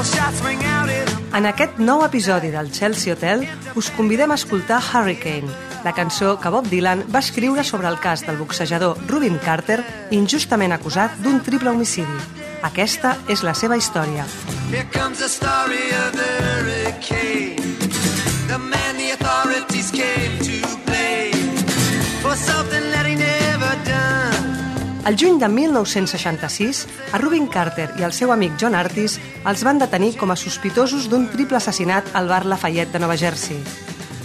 En aquest nou episodi del Chelsea Hotel us convidem a escoltar Hurricane, la cançó que Bob Dylan va escriure sobre el cas del boxejador Rubin Carter injustament acusat d'un triple homicidi. Aquesta és la seva història. Here comes the story of the hurricane The man the authorities came to el juny de 1966, a Rubin Carter i el seu amic John Artis els van detenir com a sospitosos d'un triple assassinat al bar Lafayette de Nova Jersey.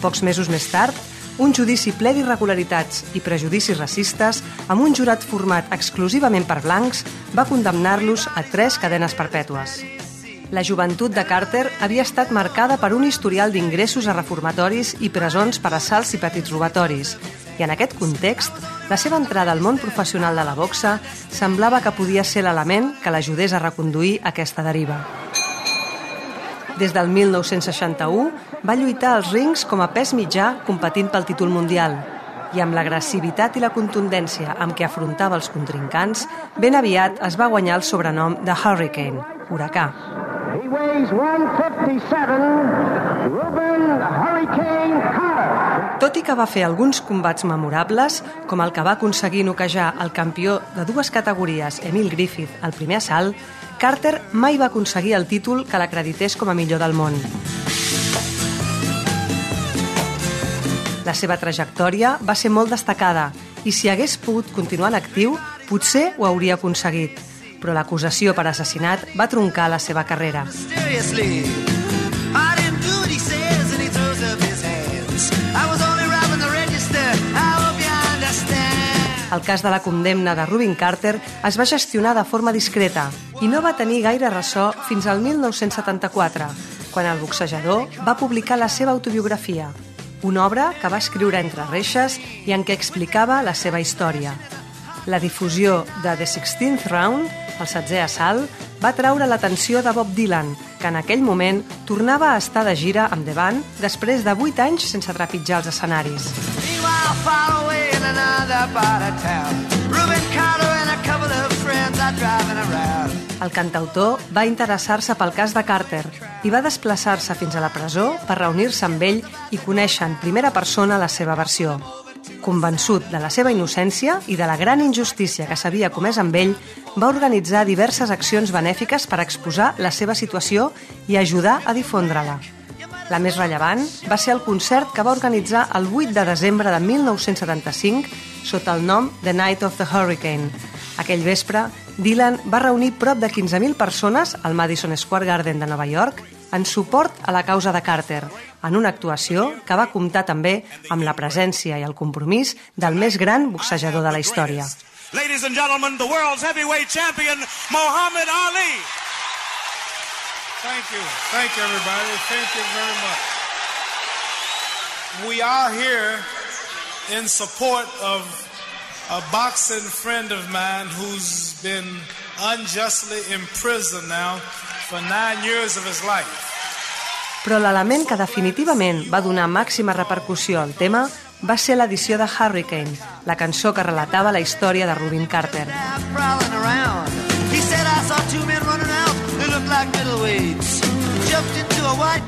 Pocs mesos més tard, un judici ple d'irregularitats i prejudicis racistes, amb un jurat format exclusivament per blancs, va condemnar-los a tres cadenes perpètues. La joventut de Carter havia estat marcada per un historial d'ingressos a reformatoris i presons per assalts i petits robatoris, i en aquest context, la seva entrada al món professional de la boxa semblava que podia ser l'element que l'ajudés a reconduir aquesta deriva. Des del 1961 va lluitar als rings com a pes mitjà competint pel títol mundial i amb l'agressivitat i la contundència amb què afrontava els contrincants, ben aviat es va guanyar el sobrenom de Hurricane, huracà. He weighs 157, Ruben Hurricane Carter. Tot i que va fer alguns combats memorables, com el que va aconseguir noquejar el campió de dues categories, Emil Griffith, al primer assalt, Carter mai va aconseguir el títol que l'acredités com a millor del món. La seva trajectòria va ser molt destacada i si hagués pogut continuar en actiu, potser ho hauria aconseguit però l'acusació per assassinat va troncar la seva carrera. El cas de la condemna de Rubin Carter es va gestionar de forma discreta i no va tenir gaire ressò fins al 1974, quan el boxejador va publicar la seva autobiografia, una obra que va escriure entre reixes i en què explicava la seva història. La difusió de The Sixteenth Round el setzè assalt, va traure l'atenció de Bob Dylan, que en aquell moment tornava a estar de gira amb The Band després de 8 anys sense trepitjar els escenaris. El cantautor va interessar-se pel cas de Carter i va desplaçar-se fins a la presó per reunir-se amb ell i conèixer en primera persona la seva versió. Convençut de la seva innocència i de la gran injustícia que s'havia comès amb ell, va organitzar diverses accions benèfiques per exposar la seva situació i ajudar a difondre-la. La més rellevant va ser el concert que va organitzar el 8 de desembre de 1975 sota el nom The Night of the Hurricane. Aquell vespre, Dylan va reunir prop de 15.000 persones al Madison Square Garden de Nova York en suport a la causa de Carter, en una actuació que va comptar també amb la presència i el compromís del més gran boxejador de la història. Ladies and gentlemen, the world's heavyweight champion, Muhammad Ali. Thank you. Thank you, everybody. Thank you very much. We are here in support of a boxing friend of mine who's been unjustly imprisoned now for nine years of his life. Però l'element que definitivament va donar màxima repercussió al tema va ser l'edició de Hurricane, la cançó que relatava la història de Rubin Carter.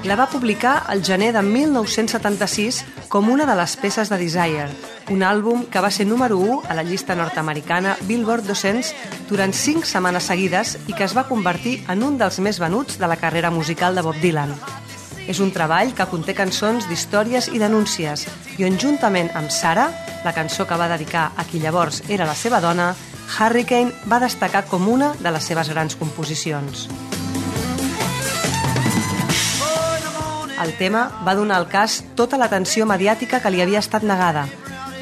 La va publicar el gener de 1976 com una de les peces de Desire, un àlbum que va ser número 1 a la llista nord-americana Billboard 200 durant 5 setmanes seguides i que es va convertir en un dels més venuts de la carrera musical de Bob Dylan. És un treball que conté cançons d'històries i denúncies i on juntament amb Sara, la cançó que va dedicar a qui llavors era la seva dona, Hurricane va destacar com una de les seves grans composicions. El tema va donar al cas tota l'atenció mediàtica que li havia estat negada.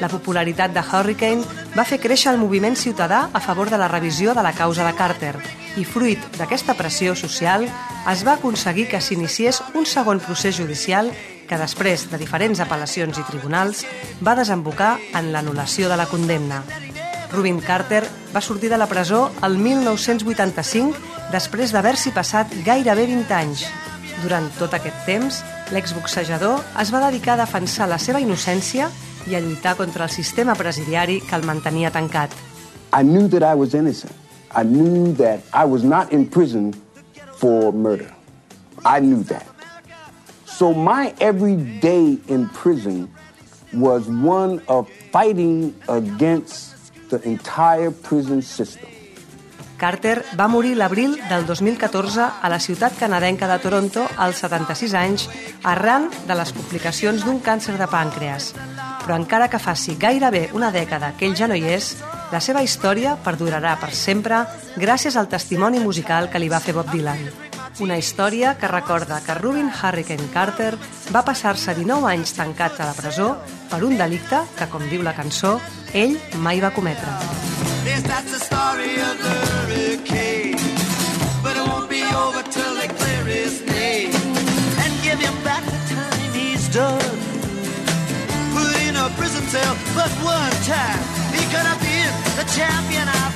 La popularitat de Hurricane va fer créixer el moviment ciutadà a favor de la revisió de la causa de Carter i fruit d'aquesta pressió social es va aconseguir que s'iniciés un segon procés judicial que després de diferents apel·lacions i tribunals va desembocar en l'anul·lació de la condemna. Rubin Carter va sortir de la presó el 1985 després d'haver-s'hi passat gairebé 20 anys. Durant tot aquest temps, l'exboxejador es va dedicar a defensar la seva innocència i a lluitar contra el sistema presidiari que el mantenia tancat. I knew that I was innocent. I knew that I was not in prison for murder. I knew that. So my every day in prison was one of fighting against the entire prison system. Carter va morir l'abril del 2014 a la ciutat canadenca de Toronto als 76 anys arran de les complicacions d'un càncer de pàncreas. Però encara que faci gairebé una dècada que ell ja no hi és, la seva història perdurarà per sempre gràcies al testimoni musical que li va fer Bob Dylan. Una història que recorda que Rubin Hurricane Carter va passar-se 19 anys tancat a la presó per un delicte que, com diu la cançó, ell mai va cometre. Yes, that's the story of the But it won't be over till they clear his name And give him back the time he's done. Put in a prison cell but one time He could have been the champion of